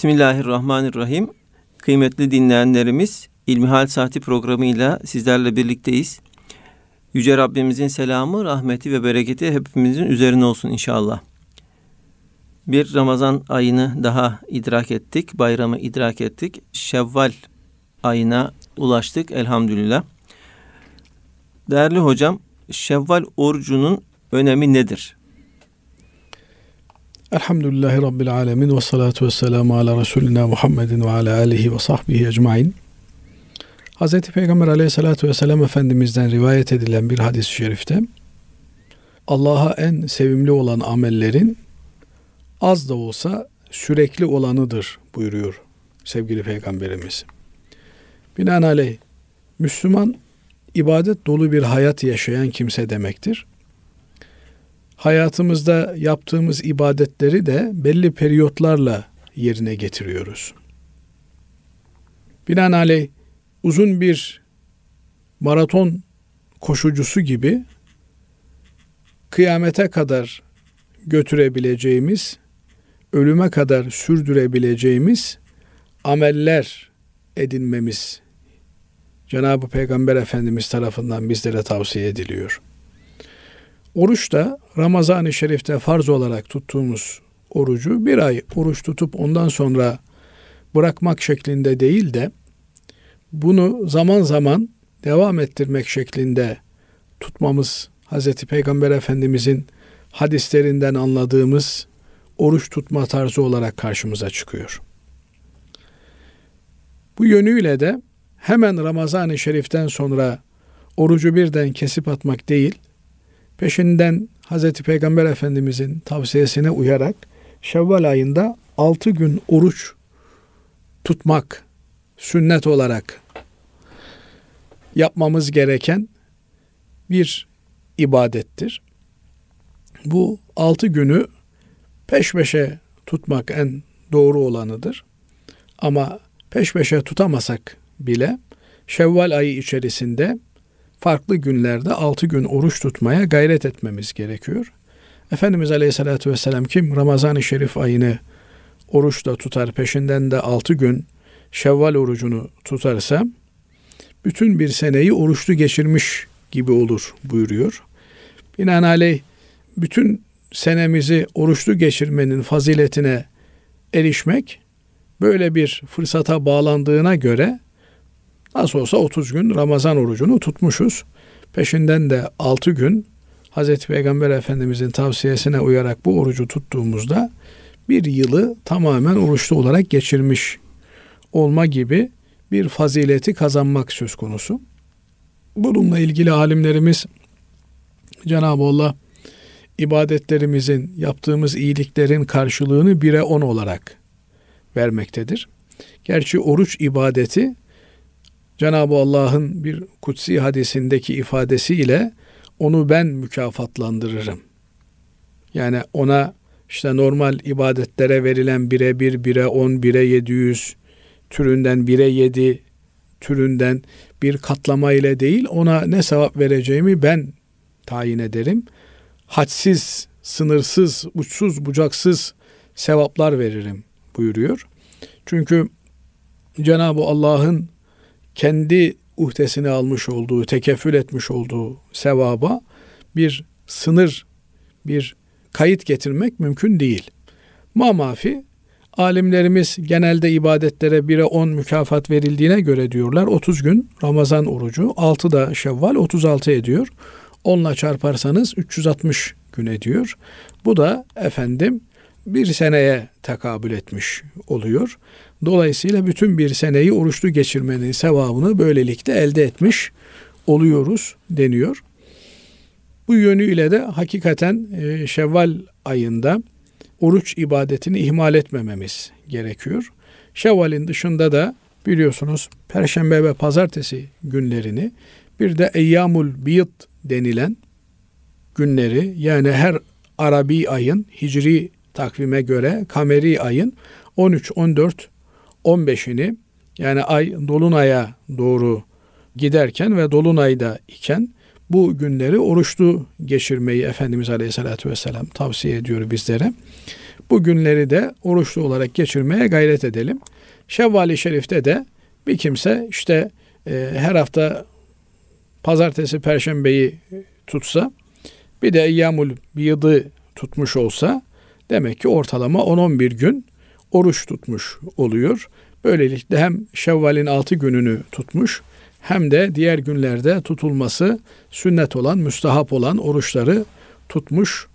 Bismillahirrahmanirrahim. Kıymetli dinleyenlerimiz İlmihal Saati programıyla sizlerle birlikteyiz. Yüce Rabbimizin selamı, rahmeti ve bereketi hepimizin üzerine olsun inşallah. Bir Ramazan ayını daha idrak ettik, bayramı idrak ettik. Şevval ayına ulaştık elhamdülillah. Değerli hocam, Şevval orucunun önemi nedir? Elhamdülillahi Rabbil Alemin ve salatu ve selamu ala Resulina Muhammedin ve ala alihi ve sahbihi ecmain. Hz. Peygamber aleyhissalatü vesselam Efendimiz'den rivayet edilen bir hadis-i şerifte Allah'a en sevimli olan amellerin az da olsa sürekli olanıdır buyuruyor sevgili Peygamberimiz. Binaenaleyh Müslüman ibadet dolu bir hayat yaşayan kimse demektir hayatımızda yaptığımız ibadetleri de belli periyotlarla yerine getiriyoruz. Binaenaleyh uzun bir maraton koşucusu gibi kıyamete kadar götürebileceğimiz, ölüme kadar sürdürebileceğimiz ameller edinmemiz Cenab-ı Peygamber Efendimiz tarafından bizlere tavsiye ediliyor. Oruç da Ramazan-ı Şerif'te farz olarak tuttuğumuz orucu bir ay oruç tutup ondan sonra bırakmak şeklinde değil de bunu zaman zaman devam ettirmek şeklinde tutmamız Hz. Peygamber Efendimizin hadislerinden anladığımız oruç tutma tarzı olarak karşımıza çıkıyor. Bu yönüyle de hemen Ramazan-ı Şerif'ten sonra orucu birden kesip atmak değil, Peşinden Hz. Peygamber Efendimizin tavsiyesine uyarak Şevval ayında 6 gün oruç tutmak sünnet olarak yapmamız gereken bir ibadettir. Bu altı günü peş peşe tutmak en doğru olanıdır. Ama peş peşe tutamasak bile Şevval ayı içerisinde farklı günlerde altı gün oruç tutmaya gayret etmemiz gerekiyor. Efendimiz Aleyhisselatü Vesselam kim Ramazan-ı Şerif ayını oruçla tutar peşinden de altı gün Şevval orucunu tutarsa bütün bir seneyi oruçlu geçirmiş gibi olur buyuruyor. Binaenaleyh bütün senemizi oruçlu geçirmenin faziletine erişmek böyle bir fırsata bağlandığına göre Nasıl olsa 30 gün Ramazan orucunu tutmuşuz. Peşinden de 6 gün Hazreti Peygamber Efendimizin tavsiyesine uyarak bu orucu tuttuğumuzda bir yılı tamamen oruçlu olarak geçirmiş olma gibi bir fazileti kazanmak söz konusu. Bununla ilgili alimlerimiz Cenab-ı Allah ibadetlerimizin, yaptığımız iyiliklerin karşılığını bire on olarak vermektedir. Gerçi oruç ibadeti Cenab-ı Allah'ın bir kutsi hadisindeki ifadesiyle onu ben mükafatlandırırım. Yani ona işte normal ibadetlere verilen bire bir, bire on, bire yedi yüz türünden bire yedi türünden bir katlama ile değil ona ne sevap vereceğimi ben tayin ederim. Hadsiz, sınırsız, uçsuz, bucaksız sevaplar veririm buyuruyor. Çünkü Cenab-ı Allah'ın kendi uhdesine almış olduğu, tekeffül etmiş olduğu sevaba bir sınır, bir kayıt getirmek mümkün değil. Mamafi alimlerimiz genelde ibadetlere bire 10 mükafat verildiğine göre diyorlar 30 gün Ramazan orucu, 6 da Şevval 36 ediyor. Onunla çarparsanız 360 gün ediyor. Bu da efendim bir seneye tekabül etmiş oluyor. Dolayısıyla bütün bir seneyi oruçlu geçirmenin sevabını böylelikle elde etmiş oluyoruz deniyor. Bu yönüyle de hakikaten e, Şevval ayında oruç ibadetini ihmal etmememiz gerekiyor. Şevval'in dışında da biliyorsunuz Perşembe ve Pazartesi günlerini bir de Eyyamul Biyt denilen günleri yani her Arabi ayın Hicri takvime göre kameri ayın 13, 14, 15'ini yani ay dolunaya doğru giderken ve dolunayda iken bu günleri oruçlu geçirmeyi Efendimiz Aleyhisselatü Vesselam tavsiye ediyor bizlere. Bu günleri de oruçlu olarak geçirmeye gayret edelim. Şevval-i Şerif'te de bir kimse işte e, her hafta pazartesi, perşembeyi tutsa bir de Eyyamul Biyıdı tutmuş olsa demek ki ortalama 10-11 gün oruç tutmuş oluyor. Böylelikle hem Şevval'in 6 gününü tutmuş hem de diğer günlerde tutulması sünnet olan, müstahap olan oruçları tutmuş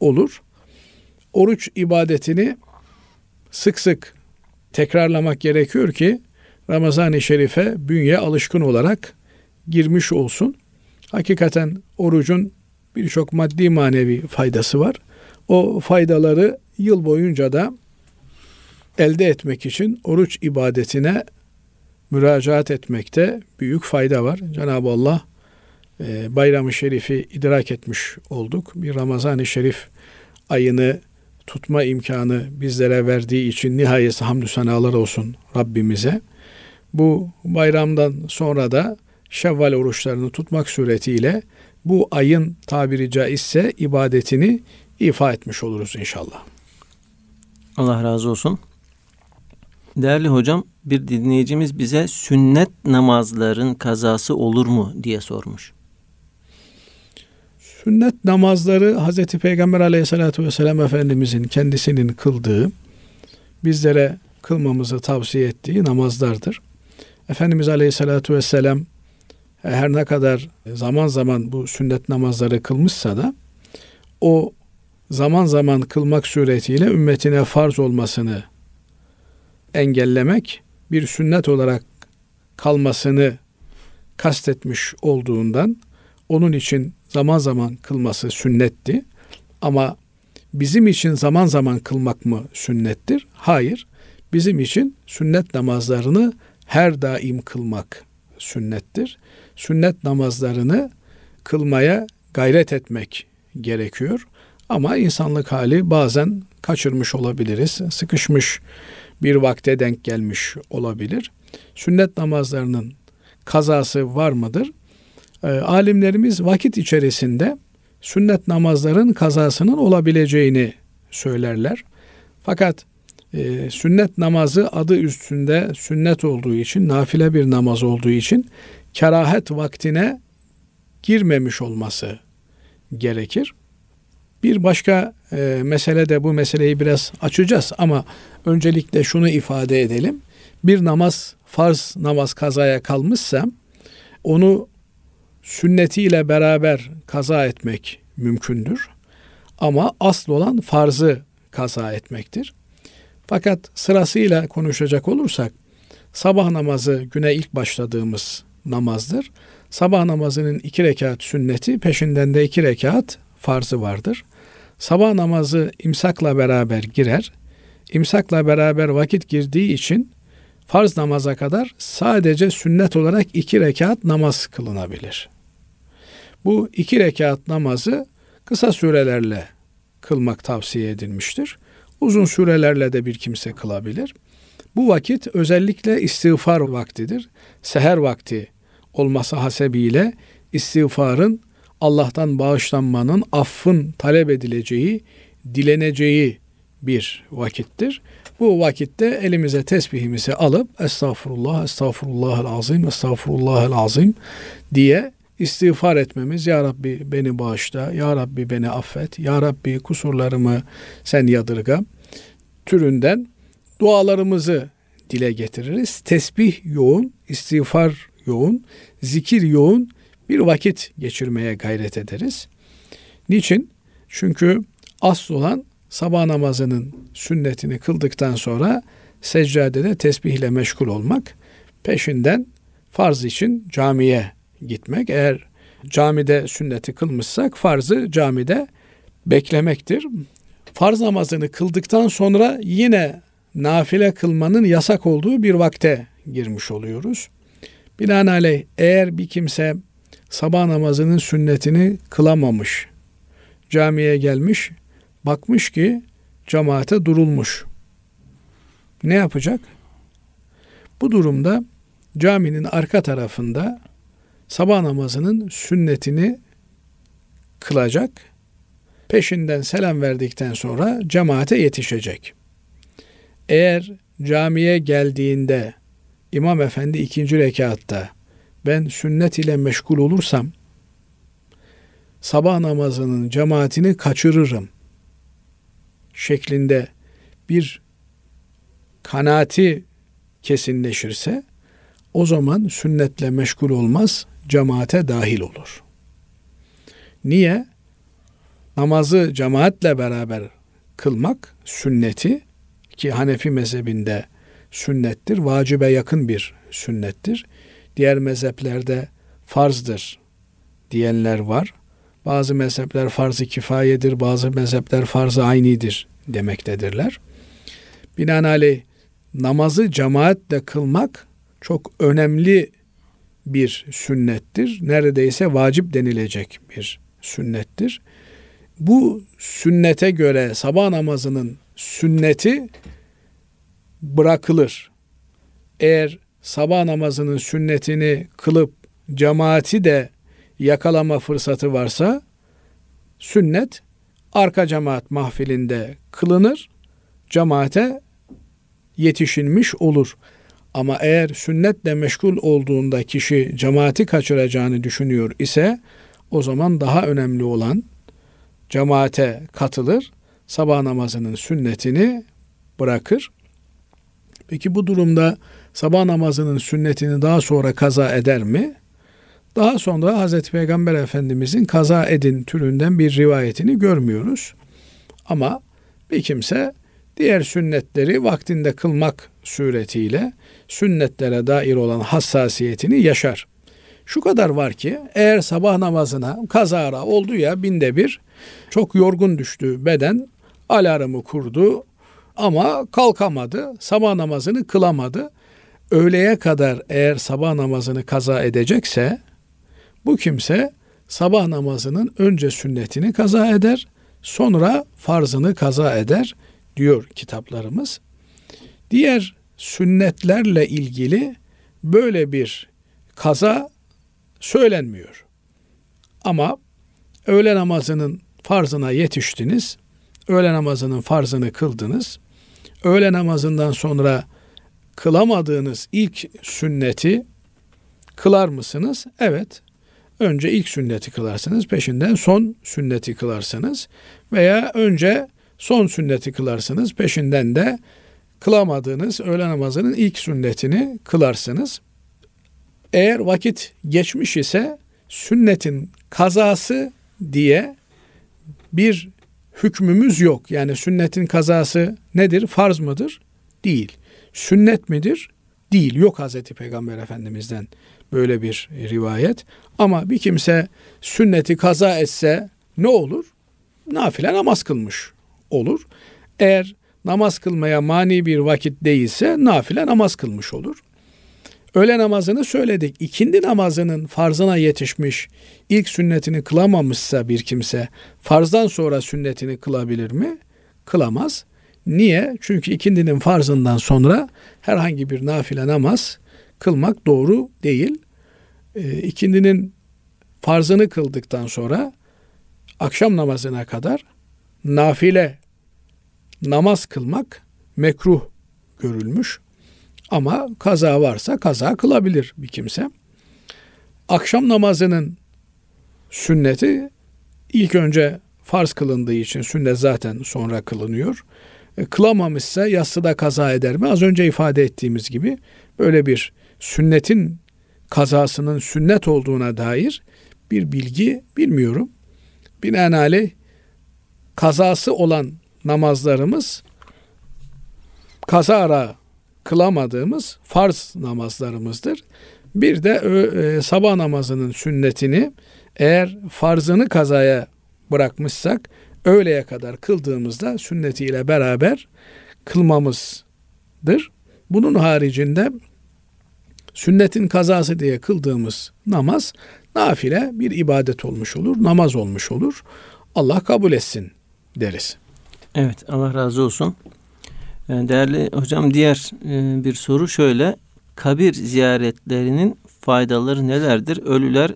olur. Oruç ibadetini sık sık tekrarlamak gerekiyor ki Ramazan-ı Şerif'e bünye alışkın olarak girmiş olsun. Hakikaten orucun birçok maddi manevi faydası var. O faydaları yıl boyunca da elde etmek için oruç ibadetine müracaat etmekte büyük fayda var. Cenab-ı Allah e, bayram-ı şerifi idrak etmiş olduk. Bir Ramazan-ı Şerif ayını tutma imkanı bizlere verdiği için nihayet hamdü senalar olsun Rabbimize. Bu bayramdan sonra da Şevval oruçlarını tutmak suretiyle bu ayın tabiri caizse ibadetini ifa etmiş oluruz inşallah. Allah razı olsun. Değerli hocam bir dinleyicimiz bize sünnet namazların kazası olur mu diye sormuş. Sünnet namazları Hazreti Peygamber aleyhissalatü vesselam Efendimizin kendisinin kıldığı, bizlere kılmamızı tavsiye ettiği namazlardır. Efendimiz aleyhissalatü vesselam her ne kadar zaman zaman bu sünnet namazları kılmışsa da o zaman zaman kılmak suretiyle ümmetine farz olmasını engellemek bir sünnet olarak kalmasını kastetmiş olduğundan onun için zaman zaman kılması sünnetti. Ama bizim için zaman zaman kılmak mı sünnettir? Hayır. Bizim için sünnet namazlarını her daim kılmak sünnettir. Sünnet namazlarını kılmaya gayret etmek gerekiyor. Ama insanlık hali bazen kaçırmış olabiliriz. Sıkışmış bir vakte denk gelmiş olabilir. Sünnet namazlarının kazası var mıdır? E, alimlerimiz vakit içerisinde sünnet namazların kazasının olabileceğini söylerler. Fakat e, sünnet namazı adı üstünde sünnet olduğu için, nafile bir namaz olduğu için kerahet vaktine girmemiş olması gerekir. Bir başka e, mesele de bu meseleyi biraz açacağız ama öncelikle şunu ifade edelim. Bir namaz farz namaz kazaya kalmışsa onu sünnetiyle beraber kaza etmek mümkündür. Ama asıl olan farzı kaza etmektir. Fakat sırasıyla konuşacak olursak sabah namazı güne ilk başladığımız namazdır. Sabah namazının iki rekat sünneti peşinden de iki rekat farzı vardır. Sabah namazı imsakla beraber girer. İmsakla beraber vakit girdiği için farz namaza kadar sadece sünnet olarak iki rekat namaz kılınabilir. Bu iki rekat namazı kısa sürelerle kılmak tavsiye edilmiştir. Uzun sürelerle de bir kimse kılabilir. Bu vakit özellikle istiğfar vaktidir. Seher vakti olması hasebiyle istiğfarın Allah'tan bağışlanmanın, affın talep edileceği, dileneceği bir vakittir. Bu vakitte elimize tesbihimizi alıp estağfurullah, estağfurullahel azim, estağfurullahel azim diye istiğfar etmemiz. Ya Rabbi beni bağışla, Ya Rabbi beni affet, Ya Rabbi kusurlarımı sen yadırga türünden dualarımızı dile getiririz. Tesbih yoğun, istiğfar yoğun, zikir yoğun bir vakit geçirmeye gayret ederiz. Niçin? Çünkü asıl olan sabah namazının sünnetini kıldıktan sonra seccadede tesbihle meşgul olmak, peşinden farz için camiye gitmek. Eğer camide sünneti kılmışsak farzı camide beklemektir. Farz namazını kıldıktan sonra yine nafile kılmanın yasak olduğu bir vakte girmiş oluyoruz. Binaenaleyh eğer bir kimse sabah namazının sünnetini kılamamış, camiye gelmiş, bakmış ki cemaate durulmuş. Ne yapacak? Bu durumda caminin arka tarafında sabah namazının sünnetini kılacak. peşinden selam verdikten sonra cemaate yetişecek. Eğer camiye geldiğinde İmam Efendi ikinci rekatta ben sünnet ile meşgul olursam sabah namazının cemaatini kaçırırım şeklinde bir kanaati kesinleşirse o zaman sünnetle meşgul olmaz, cemaate dahil olur. Niye? Namazı cemaatle beraber kılmak sünneti ki Hanefi mezhebinde sünnettir, vacibe yakın bir sünnettir. Diğer mezheplerde farzdır diyenler var. Bazı mezhepler farz-ı kifayedir, bazı mezhepler farz-ı aynidir demektedirler. Binaenaleyh namazı cemaatle kılmak çok önemli bir sünnettir. Neredeyse vacip denilecek bir sünnettir. Bu sünnete göre sabah namazının sünneti bırakılır. Eğer sabah namazının sünnetini kılıp cemaati de yakalama fırsatı varsa sünnet arka cemaat mahfilinde kılınır. Cemaate yetişilmiş olur. Ama eğer sünnetle meşgul olduğunda kişi cemaati kaçıracağını düşünüyor ise o zaman daha önemli olan cemaate katılır, sabah namazının sünnetini bırakır. Peki bu durumda sabah namazının sünnetini daha sonra kaza eder mi? Daha sonra Hazreti Peygamber Efendimizin kaza edin türünden bir rivayetini görmüyoruz. Ama bir kimse diğer sünnetleri vaktinde kılmak suretiyle sünnetlere dair olan hassasiyetini yaşar. Şu kadar var ki eğer sabah namazına kazara oldu ya binde bir çok yorgun düştü beden alarmı kurdu ama kalkamadı sabah namazını kılamadı. Öğleye kadar eğer sabah namazını kaza edecekse bu kimse sabah namazının önce sünnetini kaza eder sonra farzını kaza eder diyor kitaplarımız. Diğer sünnetlerle ilgili böyle bir kaza söylenmiyor. Ama öğle namazının farzına yetiştiniz. Öğle namazının farzını kıldınız. Öğle namazından sonra kılamadığınız ilk sünneti kılar mısınız? Evet. Önce ilk sünneti kılarsınız, peşinden son sünneti kılarsınız veya önce son sünneti kılarsınız, peşinden de kılamadığınız öğle namazının ilk sünnetini kılarsınız. Eğer vakit geçmiş ise sünnetin kazası diye bir hükmümüz yok. Yani sünnetin kazası nedir? Farz mıdır? Değil. Sünnet midir? Değil. Yok Hazreti Peygamber Efendimiz'den böyle bir rivayet. Ama bir kimse sünneti kaza etse ne olur? Nafile namaz kılmış olur. Eğer namaz kılmaya mani bir vakit değilse nafile namaz kılmış olur. Öğle namazını söyledik. İkindi namazının farzına yetişmiş, ilk sünnetini kılamamışsa bir kimse farzdan sonra sünnetini kılabilir mi? Kılamaz. Niye? Çünkü ikindinin farzından sonra herhangi bir nafile namaz kılmak doğru değil. E, ikindinin farzını kıldıktan sonra akşam namazına kadar nafile namaz kılmak mekruh görülmüş. Ama kaza varsa kaza kılabilir bir kimse. Akşam namazının sünneti ilk önce farz kılındığı için sünnet zaten sonra kılınıyor. E, kılamamışsa yassıda kaza eder mi? Az önce ifade ettiğimiz gibi böyle bir sünnetin kazasının sünnet olduğuna dair bir bilgi bilmiyorum. Binaenaleyh kazası olan namazlarımız kazara kılamadığımız farz namazlarımızdır. Bir de e, sabah namazının sünnetini eğer farzını kazaya bırakmışsak öğleye kadar kıldığımızda sünnetiyle beraber kılmamızdır. Bunun haricinde sünnetin kazası diye kıldığımız namaz nafile bir ibadet olmuş olur, namaz olmuş olur. Allah kabul etsin deriz. Evet Allah razı olsun. Ee, değerli hocam diğer e, bir soru şöyle. Kabir ziyaretlerinin faydaları nelerdir? Ölüler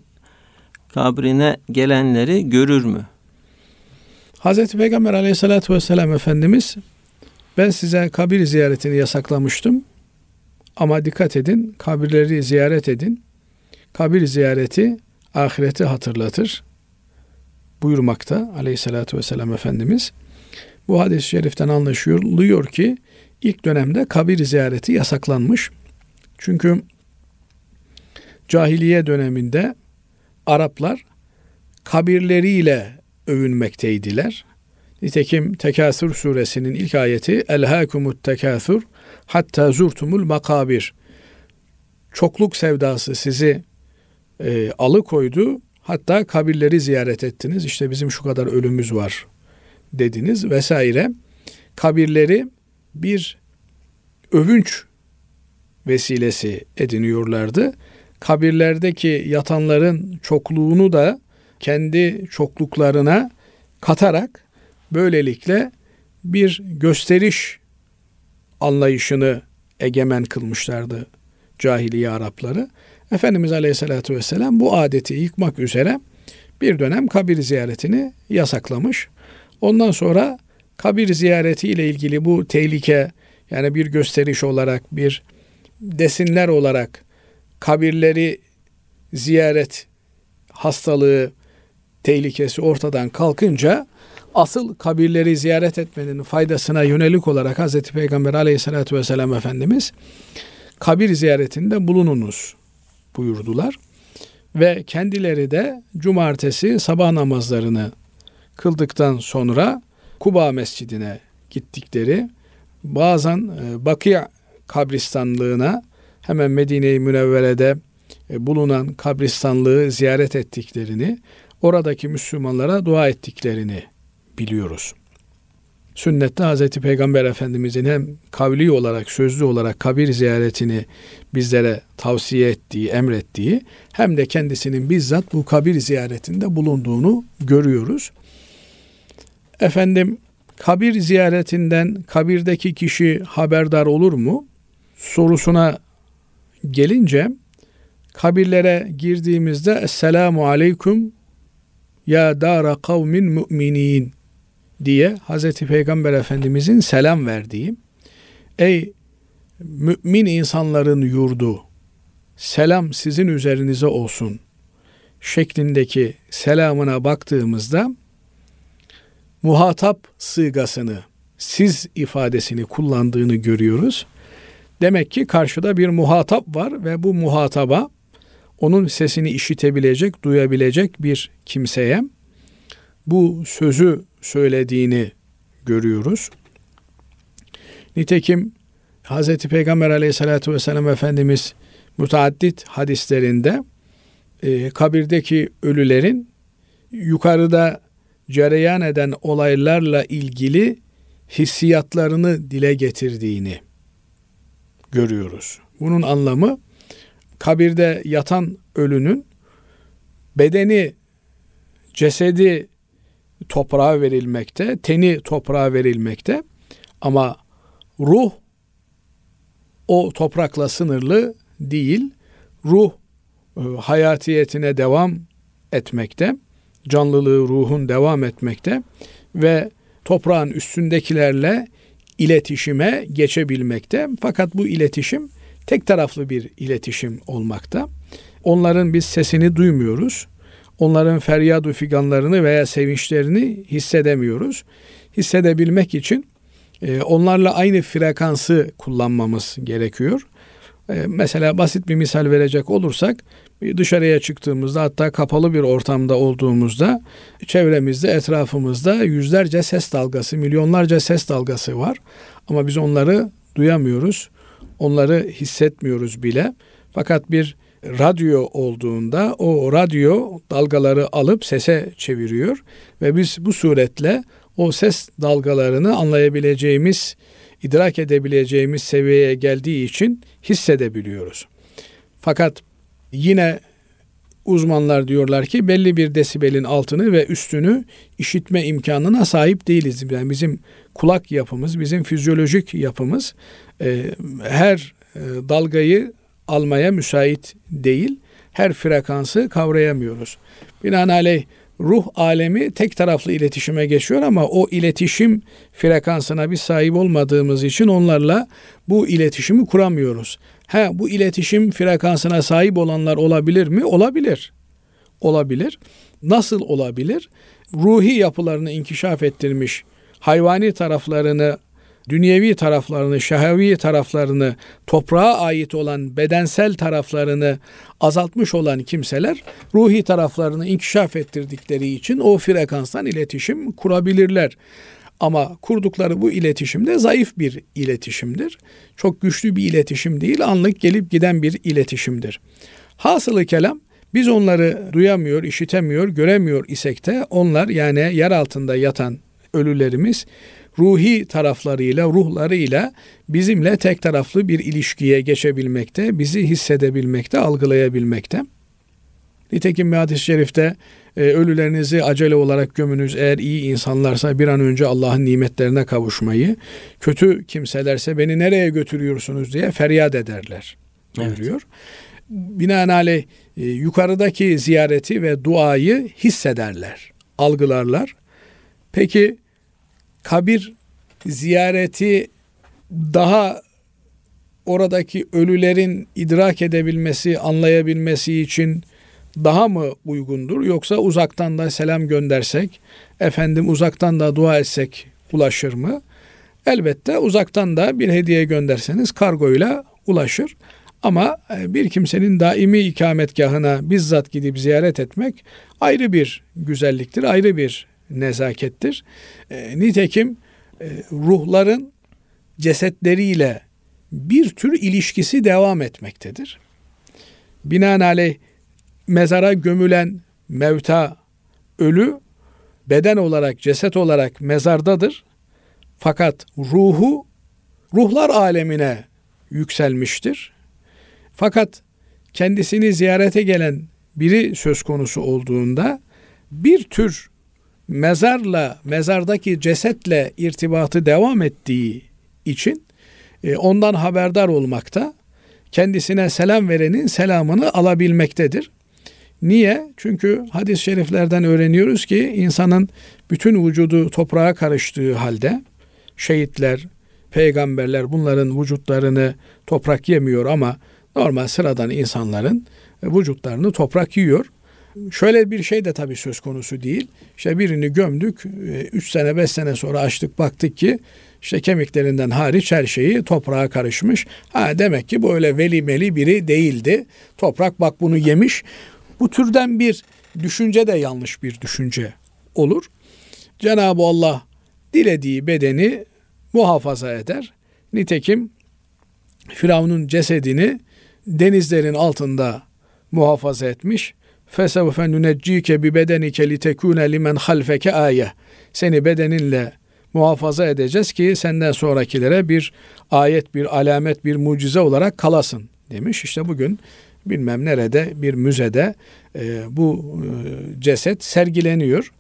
kabrine gelenleri görür mü? Hazreti Peygamber aleyhissalatü vesselam Efendimiz ben size kabir ziyaretini yasaklamıştım. Ama dikkat edin kabirleri ziyaret edin. Kabir ziyareti ahireti hatırlatır buyurmakta aleyhissalatü vesselam Efendimiz. Bu hadis-i şeriften anlaşılıyor ki ilk dönemde kabir ziyareti yasaklanmış. Çünkü cahiliye döneminde Araplar kabirleriyle övünmekteydiler. Nitekim Tekasür suresinin ilk ayeti Elhâkumut tekâthür hatta zurtumul makabir. Çokluk sevdası sizi e, alıkoydu. Hatta kabirleri ziyaret ettiniz. İşte bizim şu kadar ölümümüz var dediniz vesaire. Kabirleri bir övünç vesilesi ediniyorlardı. Kabirlerdeki yatanların çokluğunu da kendi çokluklarına katarak böylelikle bir gösteriş anlayışını egemen kılmışlardı cahiliye Arapları. Efendimiz Aleyhisselatü Vesselam bu adeti yıkmak üzere bir dönem kabir ziyaretini yasaklamış. Ondan sonra kabir ziyareti ile ilgili bu tehlike yani bir gösteriş olarak bir desinler olarak kabirleri ziyaret hastalığı tehlikesi ortadan kalkınca asıl kabirleri ziyaret etmenin faydasına yönelik olarak Hz. Peygamber aleyhissalatü vesselam Efendimiz kabir ziyaretinde bulununuz buyurdular. Ve kendileri de cumartesi sabah namazlarını kıldıktan sonra Kuba Mescidine gittikleri bazen e, Bakıya kabristanlığına hemen Medine-i Münevvere'de e, bulunan kabristanlığı ziyaret ettiklerini, oradaki Müslümanlara dua ettiklerini biliyoruz. Sünnette Hz. Peygamber Efendimizin hem kavli olarak, sözlü olarak kabir ziyaretini bizlere tavsiye ettiği, emrettiği hem de kendisinin bizzat bu kabir ziyaretinde bulunduğunu görüyoruz. Efendim kabir ziyaretinden kabirdeki kişi haberdar olur mu? Sorusuna gelince kabirlere girdiğimizde Esselamu Aleyküm ya dara kavmin müminin diye Hazreti Peygamber Efendimizin selam verdiği ey mümin insanların yurdu selam sizin üzerinize olsun şeklindeki selamına baktığımızda muhatap sığgasını siz ifadesini kullandığını görüyoruz. Demek ki karşıda bir muhatap var ve bu muhataba onun sesini işitebilecek, duyabilecek bir kimseye bu sözü söylediğini görüyoruz. Nitekim Hz. Peygamber aleyhissalatü vesselam Efendimiz müteaddit hadislerinde e, kabirdeki ölülerin yukarıda cereyan eden olaylarla ilgili hissiyatlarını dile getirdiğini görüyoruz. Bunun anlamı kabirde yatan ölünün bedeni, cesedi toprağa verilmekte, teni toprağa verilmekte ama ruh o toprakla sınırlı değil. Ruh e, hayatiyetine devam etmekte. Canlılığı ruhun devam etmekte ve toprağın üstündekilerle iletişime geçebilmekte. Fakat bu iletişim tek taraflı bir iletişim olmakta. Onların biz sesini duymuyoruz. Onların feryadu figanlarını veya sevinçlerini hissedemiyoruz. Hissedebilmek için e, onlarla aynı frekansı kullanmamız gerekiyor. E, mesela basit bir misal verecek olursak dışarıya çıktığımızda hatta kapalı bir ortamda olduğumuzda çevremizde etrafımızda yüzlerce ses dalgası milyonlarca ses dalgası var ama biz onları duyamıyoruz onları hissetmiyoruz bile fakat bir radyo olduğunda o radyo dalgaları alıp sese çeviriyor ve biz bu suretle o ses dalgalarını anlayabileceğimiz, idrak edebileceğimiz seviyeye geldiği için hissedebiliyoruz. Fakat yine uzmanlar diyorlar ki belli bir desibelin altını ve üstünü işitme imkanına sahip değiliz. Yani bizim kulak yapımız, bizim fizyolojik yapımız her e, dalgayı almaya müsait değil. Her frekansı kavrayamıyoruz. Binaenaleyh ruh alemi tek taraflı iletişime geçiyor ama o iletişim frekansına bir sahip olmadığımız için onlarla bu iletişimi kuramıyoruz. Ha bu iletişim frekansına sahip olanlar olabilir mi? Olabilir. Olabilir. Nasıl olabilir? Ruhi yapılarını inkişaf ettirmiş, hayvani taraflarını dünyevi taraflarını, şehevi taraflarını, toprağa ait olan bedensel taraflarını azaltmış olan kimseler ruhi taraflarını inkişaf ettirdikleri için o frekanstan iletişim kurabilirler. Ama kurdukları bu iletişim de zayıf bir iletişimdir. Çok güçlü bir iletişim değil, anlık gelip giden bir iletişimdir. Hasılı kelam biz onları duyamıyor, işitemiyor, göremiyor isek de onlar yani yer altında yatan ölülerimiz ruhi taraflarıyla, ruhlarıyla bizimle tek taraflı bir ilişkiye geçebilmekte, bizi hissedebilmekte, algılayabilmekte. Nitekim bir hadis-i şerifte e, ölülerinizi acele olarak gömünüz eğer iyi insanlarsa bir an önce Allah'ın nimetlerine kavuşmayı, kötü kimselerse beni nereye götürüyorsunuz diye feryat ederler. Evet. Binaenaleyh e, yukarıdaki ziyareti ve duayı hissederler, algılarlar. Peki kabir ziyareti daha oradaki ölülerin idrak edebilmesi, anlayabilmesi için daha mı uygundur yoksa uzaktan da selam göndersek, efendim uzaktan da dua etsek ulaşır mı? Elbette uzaktan da bir hediye gönderseniz kargoyla ulaşır. Ama e, bir kimsenin daimi ikametgahına bizzat gidip ziyaret etmek ayrı bir güzelliktir, ayrı bir nezakettir. E, nitekim e, ruhların cesetleriyle bir tür ilişkisi devam etmektedir. Binaenaleyh mezara gömülen mevta ölü beden olarak ceset olarak mezardadır. Fakat ruhu ruhlar alemine yükselmiştir. Fakat kendisini ziyarete gelen biri söz konusu olduğunda bir tür mezarla, mezardaki cesetle irtibatı devam ettiği için e, ondan haberdar olmakta, kendisine selam verenin selamını alabilmektedir. Niye? Çünkü hadis-i şeriflerden öğreniyoruz ki insanın bütün vücudu toprağa karıştığı halde şehitler, peygamberler bunların vücutlarını toprak yemiyor ama normal sıradan insanların vücutlarını toprak yiyor. Şöyle bir şey de tabii söz konusu değil. İşte birini gömdük, 3 e, sene 5 sene sonra açtık baktık ki işte kemiklerinden hariç her şeyi toprağa karışmış. Ha demek ki böyle veli meli biri değildi. Toprak bak bunu yemiş. Bu türden bir düşünce de yanlış bir düşünce olur. Cenab-ı Allah dilediği bedeni muhafaza eder. Nitekim Firavun'un cesedini denizlerin altında muhafaza etmiş. Bi bedenike li tekune limen halfeke aye. Seni bedeninle muhafaza edeceğiz ki senden sonrakilere bir ayet, bir alamet, bir mucize olarak kalasın demiş. İşte bugün bilmem nerede bir müzede e, bu e, ceset sergileniyor.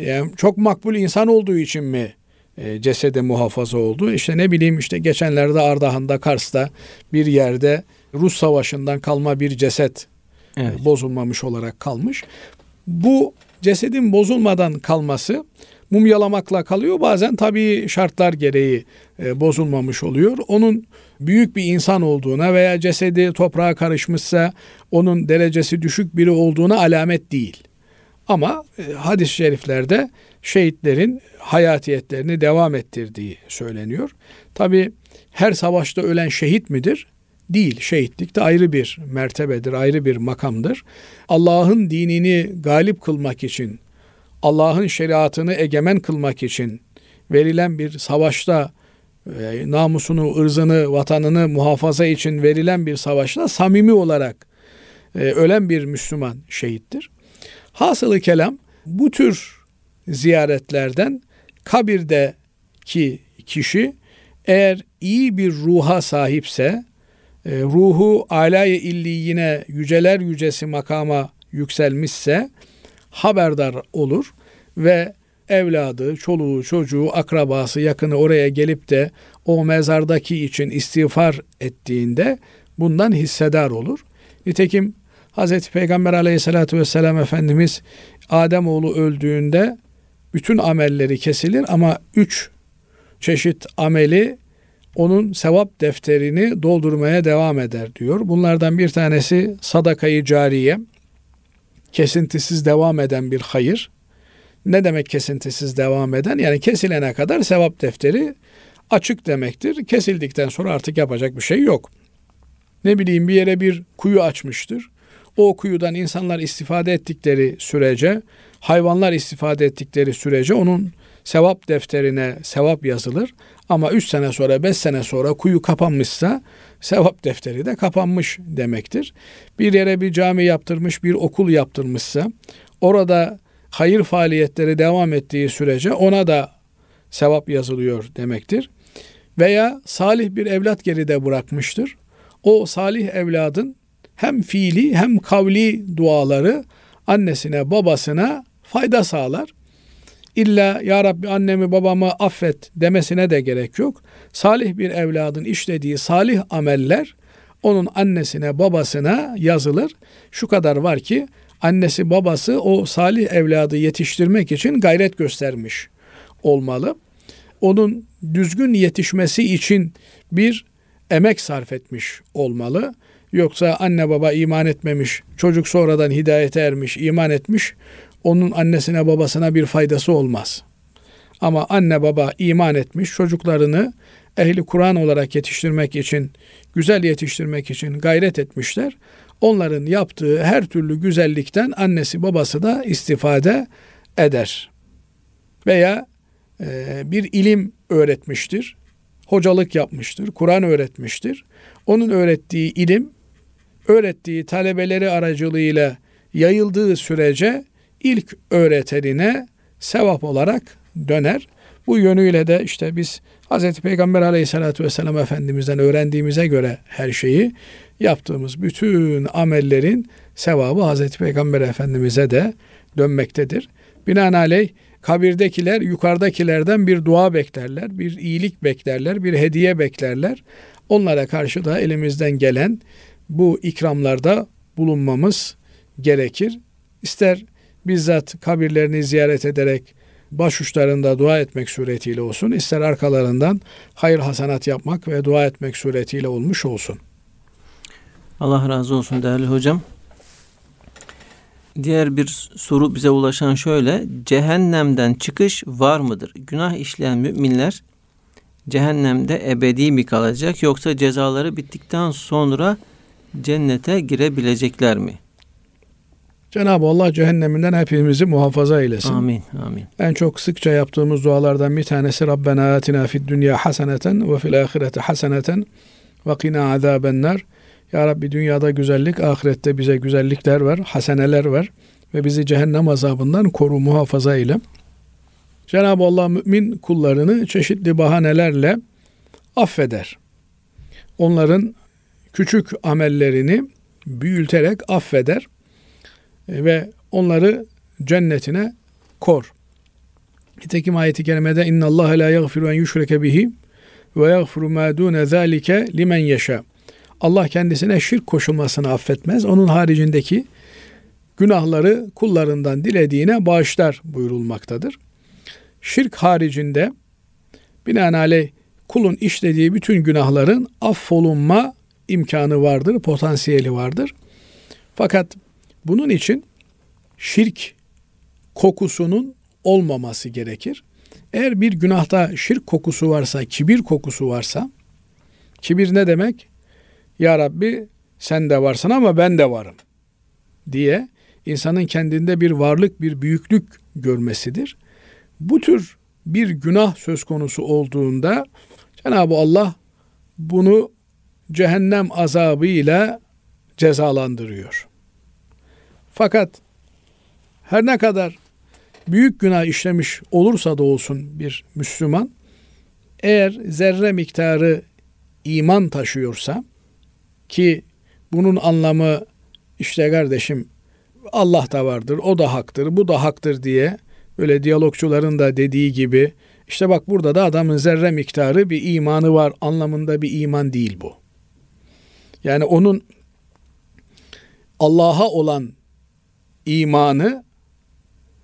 Yani çok makbul insan olduğu için mi e, cesede muhafaza oldu? İşte ne bileyim işte geçenlerde Ardahan'da Kars'ta bir yerde Rus savaşından kalma bir ceset evet. bozulmamış olarak kalmış. Bu cesedin bozulmadan kalması mumyalamakla kalıyor. Bazen tabii şartlar gereği e, bozulmamış oluyor. Onun büyük bir insan olduğuna veya cesedi toprağa karışmışsa onun derecesi düşük biri olduğuna alamet değil. Ama e, hadis-i şeriflerde şehitlerin hayatiyetlerini devam ettirdiği söyleniyor. Tabi her savaşta ölen şehit midir? Değil. Şehitlik de ayrı bir mertebedir, ayrı bir makamdır. Allah'ın dinini galip kılmak için, Allah'ın şeriatını egemen kılmak için verilen bir savaşta e, namusunu, ırzını, vatanını muhafaza için verilen bir savaşta samimi olarak e, ölen bir Müslüman şehittir. Hasılı kelam bu tür ziyaretlerden kabirdeki kişi eğer iyi bir ruha sahipse, e, ruhu alay illiyine yüceler yücesi makama yükselmişse haberdar olur ve evladı, çoluğu, çocuğu, akrabası, yakını oraya gelip de o mezardaki için istiğfar ettiğinde bundan hissedar olur. Nitekim Hazreti Peygamber aleyhissalatü vesselam Efendimiz Ademoğlu öldüğünde bütün amelleri kesilir ama üç çeşit ameli onun sevap defterini doldurmaya devam eder diyor. Bunlardan bir tanesi sadakayı cariye, kesintisiz devam eden bir hayır. Ne demek kesintisiz devam eden? Yani kesilene kadar sevap defteri açık demektir. Kesildikten sonra artık yapacak bir şey yok. Ne bileyim bir yere bir kuyu açmıştır. O kuyudan insanlar istifade ettikleri sürece, hayvanlar istifade ettikleri sürece onun sevap defterine sevap yazılır. Ama 3 sene sonra 5 sene sonra kuyu kapanmışsa sevap defteri de kapanmış demektir. Bir yere bir cami yaptırmış, bir okul yaptırmışsa orada hayır faaliyetleri devam ettiği sürece ona da sevap yazılıyor demektir. Veya salih bir evlat geride bırakmıştır. O salih evladın hem fiili hem kavli duaları annesine babasına fayda sağlar. İlla ya Rabbi annemi babamı affet demesine de gerek yok. Salih bir evladın işlediği salih ameller onun annesine babasına yazılır. Şu kadar var ki annesi babası o salih evladı yetiştirmek için gayret göstermiş olmalı. Onun düzgün yetişmesi için bir emek sarf etmiş olmalı. Yoksa anne baba iman etmemiş, çocuk sonradan hidayete ermiş, iman etmiş, onun annesine babasına bir faydası olmaz. Ama anne baba iman etmiş, çocuklarını ehli Kur'an olarak yetiştirmek için, güzel yetiştirmek için gayret etmişler. Onların yaptığı her türlü güzellikten annesi babası da istifade eder. Veya e, bir ilim öğretmiştir, hocalık yapmıştır, Kur'an öğretmiştir. Onun öğrettiği ilim, öğrettiği talebeleri aracılığıyla yayıldığı sürece ilk öğretenine sevap olarak döner. Bu yönüyle de işte biz Hz. Peygamber aleyhissalatü vesselam Efendimiz'den öğrendiğimize göre her şeyi yaptığımız bütün amellerin sevabı Hz. Peygamber Efendimiz'e de dönmektedir. Binaenaleyh kabirdekiler yukarıdakilerden bir dua beklerler, bir iyilik beklerler, bir hediye beklerler. Onlara karşı da elimizden gelen bu ikramlarda bulunmamız gerekir. İster bizzat kabirlerini ziyaret ederek başuçlarında dua etmek suretiyle olsun, ister arkalarından hayır hasanat yapmak ve dua etmek suretiyle olmuş olsun. Allah razı olsun değerli hocam. Diğer bir soru bize ulaşan şöyle. Cehennemden çıkış var mıdır? Günah işleyen müminler cehennemde ebedi mi kalacak yoksa cezaları bittikten sonra cennete girebilecekler mi? Cenab-ı Allah cehenneminden hepimizi muhafaza eylesin. Amin, amin. En çok sıkça yaptığımız dualardan bir tanesi Rabbena atina fid dünya haseneten ve fil ahireti haseneten ve qina azabennar. Ya Rabbi dünyada güzellik, ahirette bize güzellikler ver, haseneler ver ve bizi cehennem azabından koru, muhafaza eyle. Cenab-ı Allah mümin kullarını çeşitli bahanelerle affeder. Onların küçük amellerini büyüterek affeder ve onları cennetine kor. Nitekim ayeti kerimede inna Allah la yaghfiru en yushreke bihi ve yaghfiru ma dune zalike limen yasha. Allah kendisine şirk koşulmasını affetmez. Onun haricindeki günahları kullarından dilediğine bağışlar buyurulmaktadır. Şirk haricinde binaenaleyh kulun işlediği bütün günahların affolunma imkanı vardır, potansiyeli vardır. Fakat bunun için şirk kokusunun olmaması gerekir. Eğer bir günahta şirk kokusu varsa, kibir kokusu varsa, kibir ne demek? Ya Rabbi sen de varsın ama ben de varım diye insanın kendinde bir varlık, bir büyüklük görmesidir. Bu tür bir günah söz konusu olduğunda Cenab-ı Allah bunu cehennem azabıyla cezalandırıyor. Fakat her ne kadar büyük günah işlemiş olursa da olsun bir Müslüman eğer zerre miktarı iman taşıyorsa ki bunun anlamı işte kardeşim Allah da vardır, o da haktır, bu da haktır diye böyle diyalogçuların da dediği gibi işte bak burada da adamın zerre miktarı bir imanı var anlamında bir iman değil bu. Yani onun Allah'a olan imanı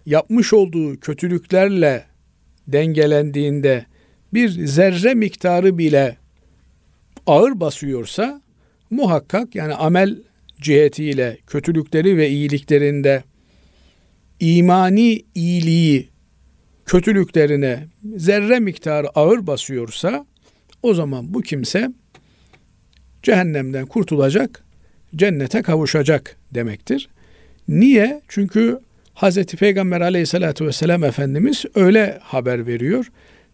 yapmış olduğu kötülüklerle dengelendiğinde bir zerre miktarı bile ağır basıyorsa muhakkak yani amel cihetiyle kötülükleri ve iyiliklerinde imani iyiliği kötülüklerine zerre miktarı ağır basıyorsa o zaman bu kimse cehennemden kurtulacak, cennete kavuşacak demektir. Niye? Çünkü Hz. Peygamber aleyhissalatü vesselam Efendimiz öyle haber veriyor.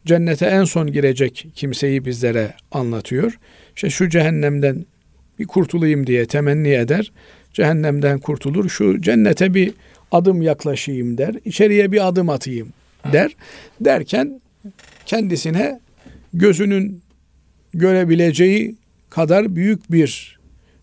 Cennete en son girecek kimseyi bizlere anlatıyor. İşte şu cehennemden bir kurtulayım diye temenni eder. Cehennemden kurtulur. Şu cennete bir adım yaklaşayım der. İçeriye bir adım atayım der. Derken kendisine gözünün görebileceği kadar büyük bir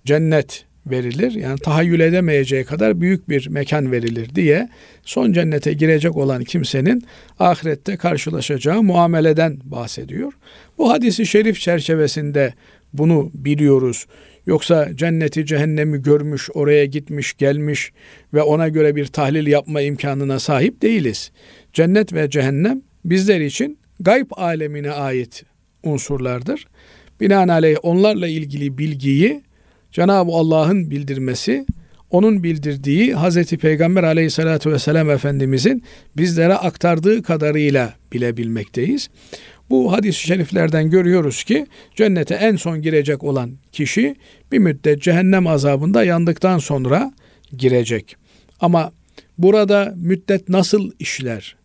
cennet verilir. Yani tahayyül edemeyeceği kadar büyük bir mekan verilir diye son cennete girecek olan kimsenin ahirette karşılaşacağı muameleden bahsediyor. Bu hadisi şerif çerçevesinde bunu biliyoruz. Yoksa cenneti cehennemi görmüş, oraya gitmiş, gelmiş ve ona göre bir tahlil yapma imkanına sahip değiliz. Cennet ve cehennem bizler için gayb alemine ait unsurlardır. Binaenaleyh onlarla ilgili bilgiyi Cenab-ı Allah'ın bildirmesi, onun bildirdiği Hz. Peygamber aleyhissalatü vesselam Efendimizin bizlere aktardığı kadarıyla bilebilmekteyiz. Bu hadis-i şeriflerden görüyoruz ki cennete en son girecek olan kişi bir müddet cehennem azabında yandıktan sonra girecek. Ama burada müddet nasıl işler?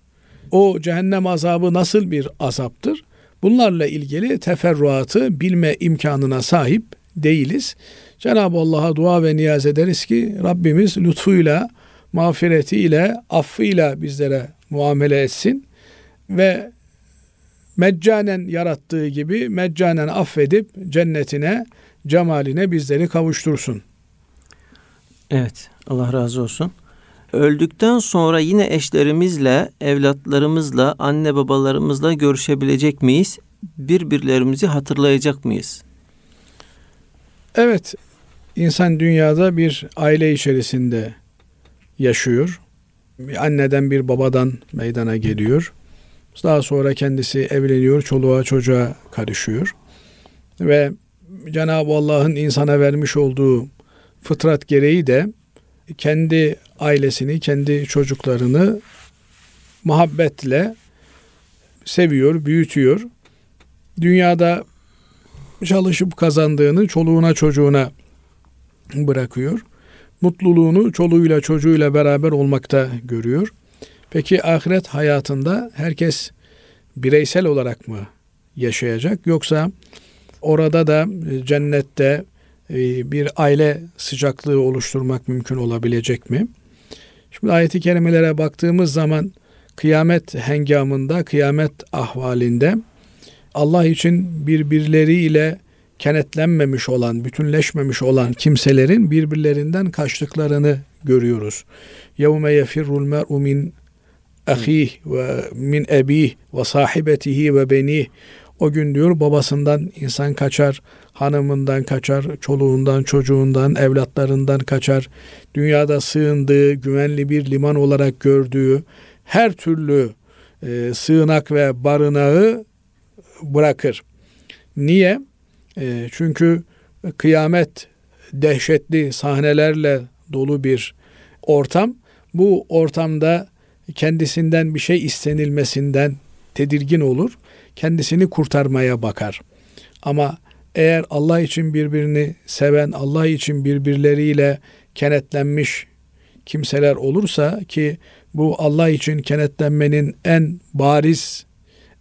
O cehennem azabı nasıl bir azaptır? Bunlarla ilgili teferruatı bilme imkanına sahip değiliz. Cenab-ı Allah'a dua ve niyaz ederiz ki Rabbimiz lütfuyla, mağfiretiyle, affıyla bizlere muamele etsin ve meccanen yarattığı gibi meccanen affedip cennetine, cemaline bizleri kavuştursun. Evet, Allah razı olsun. Öldükten sonra yine eşlerimizle, evlatlarımızla, anne babalarımızla görüşebilecek miyiz? Birbirlerimizi hatırlayacak mıyız? Evet, insan dünyada bir aile içerisinde yaşıyor. Bir anneden bir babadan meydana geliyor. Daha sonra kendisi evleniyor, çoluğa çocuğa karışıyor. Ve Cenab-ı Allah'ın insana vermiş olduğu fıtrat gereği de kendi ailesini, kendi çocuklarını muhabbetle seviyor, büyütüyor. Dünyada çalışıp kazandığını çoluğuna çocuğuna bırakıyor. Mutluluğunu çoluğuyla çocuğuyla beraber olmakta görüyor. Peki ahiret hayatında herkes bireysel olarak mı yaşayacak yoksa orada da e, cennette e, bir aile sıcaklığı oluşturmak mümkün olabilecek mi? Şimdi ayeti kerimelere baktığımız zaman kıyamet hengamında, kıyamet ahvalinde Allah için birbirleriyle kenetlenmemiş olan, bütünleşmemiş olan kimselerin birbirlerinden kaçtıklarını görüyoruz. Yevme yefirrul mer'u min ahih ve min ebih ve sahibetihi ve beni. O gün diyor babasından insan kaçar, hanımından kaçar, çoluğundan, çocuğundan, evlatlarından kaçar. Dünyada sığındığı, güvenli bir liman olarak gördüğü her türlü e, sığınak ve barınağı bırakır. Niye? E, çünkü kıyamet dehşetli sahnelerle dolu bir ortam. Bu ortamda kendisinden bir şey istenilmesinden tedirgin olur. Kendisini kurtarmaya bakar. Ama eğer Allah için birbirini seven, Allah için birbirleriyle kenetlenmiş kimseler olursa ki bu Allah için kenetlenmenin en bariz,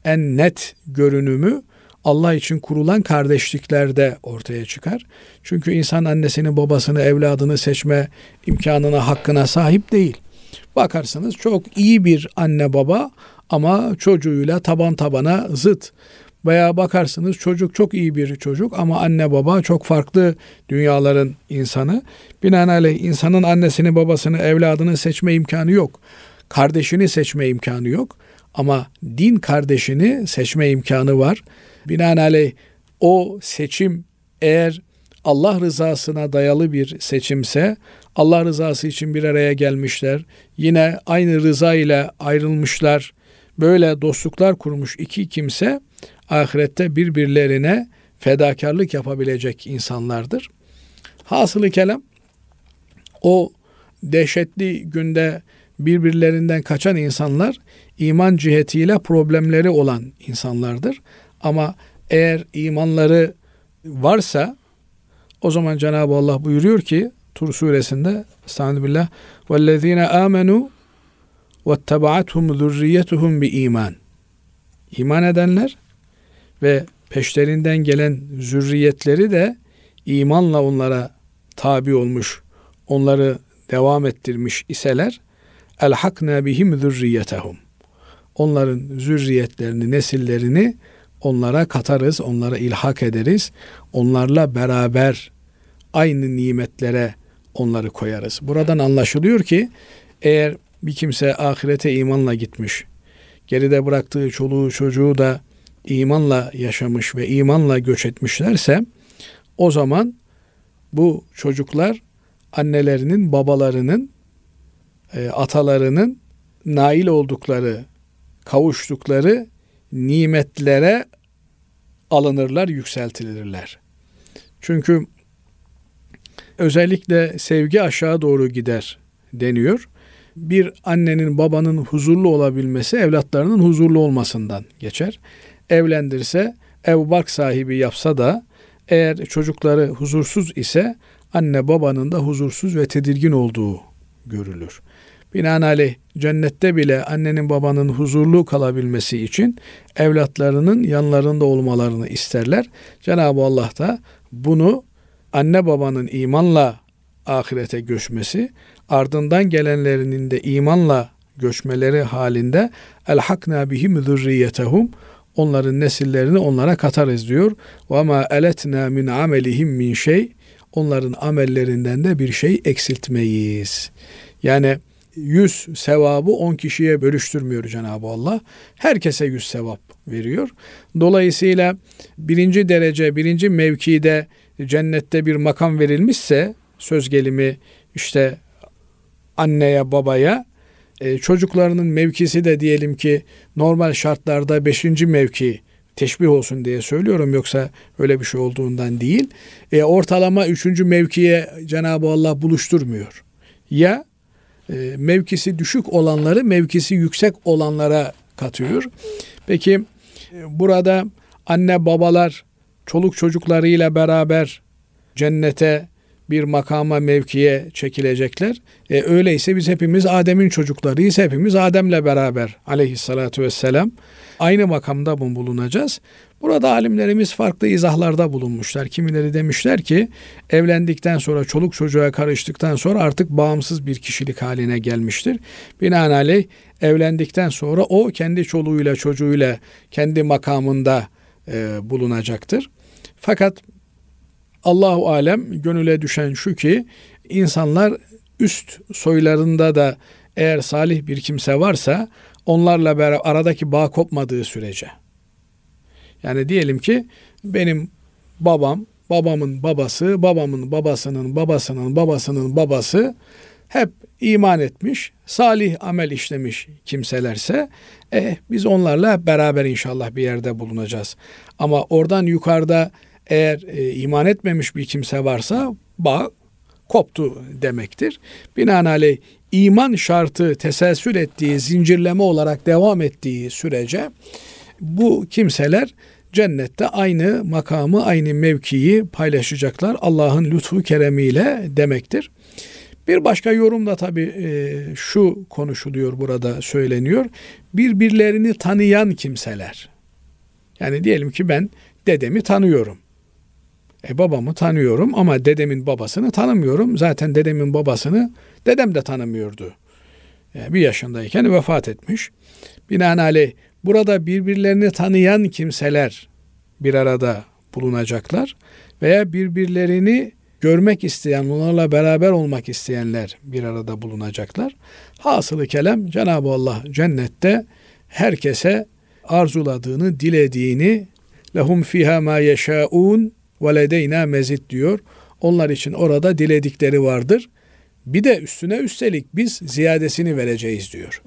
en net görünümü Allah için kurulan kardeşliklerde ortaya çıkar. Çünkü insan annesini, babasını, evladını seçme imkanına, hakkına sahip değil. Bakarsınız çok iyi bir anne baba ama çocuğuyla taban tabana zıt. Veya bakarsınız çocuk çok iyi bir çocuk ama anne baba çok farklı dünyaların insanı. Binaenaleyh insanın annesini, babasını, evladını seçme imkanı yok. Kardeşini seçme imkanı yok. Ama din kardeşini seçme imkanı var. Binaenaleyh o seçim eğer Allah rızasına dayalı bir seçimse Allah rızası için bir araya gelmişler. Yine aynı rıza ile ayrılmışlar. Böyle dostluklar kurmuş iki kimse ahirette birbirlerine fedakarlık yapabilecek insanlardır. Hasılı kelam o dehşetli günde birbirlerinden kaçan insanlar iman cihetiyle problemleri olan insanlardır. Ama eğer imanları varsa o zaman Cenab-ı Allah buyuruyor ki Tur suresinde Estağfirullah vellezine amenu vettebaatuhum zurriyetuhum bi iman. İman edenler ve peşlerinden gelen zürriyetleri de imanla onlara tabi olmuş, onları devam ettirmiş iseler elhakna bihim zürriyetehum. Onların zürriyetlerini, nesillerini onlara katarız, onlara ilhak ederiz. Onlarla beraber aynı nimetlere onları koyarız. Buradan anlaşılıyor ki eğer bir kimse ahirete imanla gitmiş, geride bıraktığı çoluğu çocuğu da imanla yaşamış ve imanla göç etmişlerse o zaman bu çocuklar annelerinin, babalarının, e, atalarının nail oldukları, kavuştukları nimetlere alınırlar, yükseltilirler. Çünkü özellikle sevgi aşağı doğru gider deniyor. Bir annenin babanın huzurlu olabilmesi evlatlarının huzurlu olmasından geçer. Evlendirse ev bark sahibi yapsa da eğer çocukları huzursuz ise anne babanın da huzursuz ve tedirgin olduğu görülür. Binaenaleyh cennette bile annenin babanın huzurlu kalabilmesi için evlatlarının yanlarında olmalarını isterler. Cenab-ı Allah da bunu anne babanın imanla ahirete göçmesi, ardından gelenlerinin de imanla göçmeleri halinde elhakna bihim zürriyetehum onların nesillerini onlara katarız diyor. Ve ma eletna min amelihim min şey onların amellerinden de bir şey eksiltmeyiz. Yani yüz sevabı on kişiye bölüştürmüyor Cenab-ı Allah. Herkese yüz sevap veriyor. Dolayısıyla birinci derece, birinci mevkide cennette bir makam verilmişse söz gelimi işte anneye babaya e, çocuklarının mevkisi de diyelim ki normal şartlarda beşinci mevki teşbih olsun diye söylüyorum yoksa öyle bir şey olduğundan değil. E, ortalama üçüncü mevkiye Cenab-ı Allah buluşturmuyor. Ya e, mevkisi düşük olanları mevkisi yüksek olanlara katıyor. Peki e, burada anne babalar çoluk çocuklarıyla beraber cennete bir makama mevkiye çekilecekler. E, öyleyse biz hepimiz Adem'in çocuklarıyız. Hepimiz Adem'le beraber aleyhissalatu vesselam aynı makamda bulunacağız? Burada alimlerimiz farklı izahlarda bulunmuşlar. Kimileri demişler ki evlendikten sonra çoluk çocuğa karıştıktan sonra artık bağımsız bir kişilik haline gelmiştir. Binaenaleyh evlendikten sonra o kendi çoluğuyla çocuğuyla kendi makamında e, bulunacaktır. Fakat Allahu alem gönüle düşen şu ki insanlar üst soylarında da eğer salih bir kimse varsa onlarla beraber aradaki bağ kopmadığı sürece. Yani diyelim ki benim babam, babamın babası, babamın babasının babasının babasının babası hep iman etmiş, salih amel işlemiş kimselerse eh, biz onlarla beraber inşallah bir yerde bulunacağız. Ama oradan yukarıda eğer e, iman etmemiş bir kimse varsa bağ koptu demektir. Binaenaleyh iman şartı teselsül ettiği, zincirleme olarak devam ettiği sürece bu kimseler cennette aynı makamı, aynı mevkiyi paylaşacaklar Allah'ın lütfu keremiyle demektir. Bir başka yorumda tabi e, şu konuşuluyor burada söyleniyor. Birbirlerini tanıyan kimseler. Yani diyelim ki ben dedemi tanıyorum. E babamı tanıyorum ama dedemin babasını tanımıyorum. Zaten dedemin babasını dedem de tanımıyordu. E, bir yaşındayken vefat etmiş. Binaenaleyh burada birbirlerini tanıyan kimseler bir arada bulunacaklar veya birbirlerini görmek isteyen, onlarla beraber olmak isteyenler bir arada bulunacaklar. Hasılı kelam Cenab-ı Allah cennette herkese arzuladığını, dilediğini lehum fiha ma yeşaun ve ledeyna mezid diyor. Onlar için orada diledikleri vardır. Bir de üstüne üstelik biz ziyadesini vereceğiz diyor.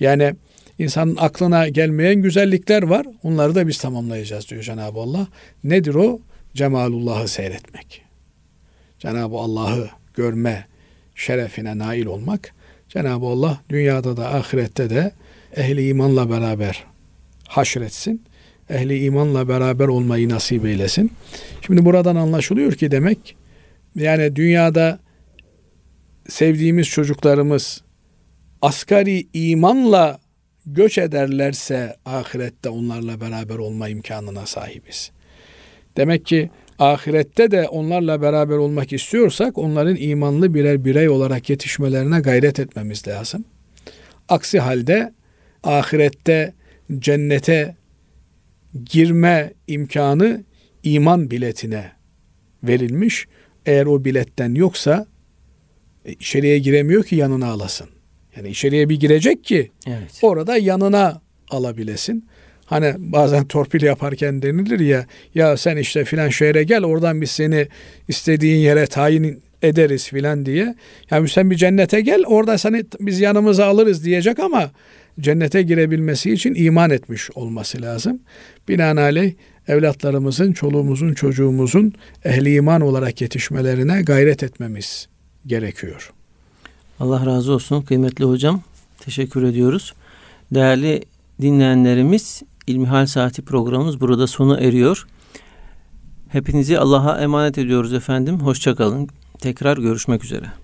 Yani insanın aklına gelmeyen güzellikler var. Onları da biz tamamlayacağız diyor Cenab-ı Allah. Nedir o? Cemalullah'ı seyretmek. Cenab-ı Allah'ı görme şerefine nail olmak. Cenab-ı Allah dünyada da ahirette de ehli imanla beraber haşretsin. Ehli imanla beraber olmayı nasip eylesin. Şimdi buradan anlaşılıyor ki demek yani dünyada sevdiğimiz çocuklarımız asgari imanla göç ederlerse ahirette onlarla beraber olma imkanına sahibiz. Demek ki ahirette de onlarla beraber olmak istiyorsak onların imanlı birer birey olarak yetişmelerine gayret etmemiz lazım. Aksi halde ahirette cennete girme imkanı iman biletine verilmiş. Eğer o biletten yoksa e, içeriye giremiyor ki yanına alasın. Yani içeriye bir girecek ki Evet. orada yanına alabilesin. Hani bazen torpil yaparken denilir ya ya sen işte filan şehre gel oradan biz seni istediğin yere tayin ederiz filan diye. Yani sen bir cennete gel orada seni biz yanımıza alırız diyecek ama cennete girebilmesi için iman etmiş olması lazım. Binaenaleyh evlatlarımızın, çoluğumuzun, çocuğumuzun ehli iman olarak yetişmelerine gayret etmemiz gerekiyor. Allah razı olsun kıymetli hocam. Teşekkür ediyoruz. Değerli dinleyenlerimiz İlmihal Saati programımız burada sona eriyor. Hepinizi Allah'a emanet ediyoruz efendim. Hoşçakalın. Tekrar görüşmek üzere.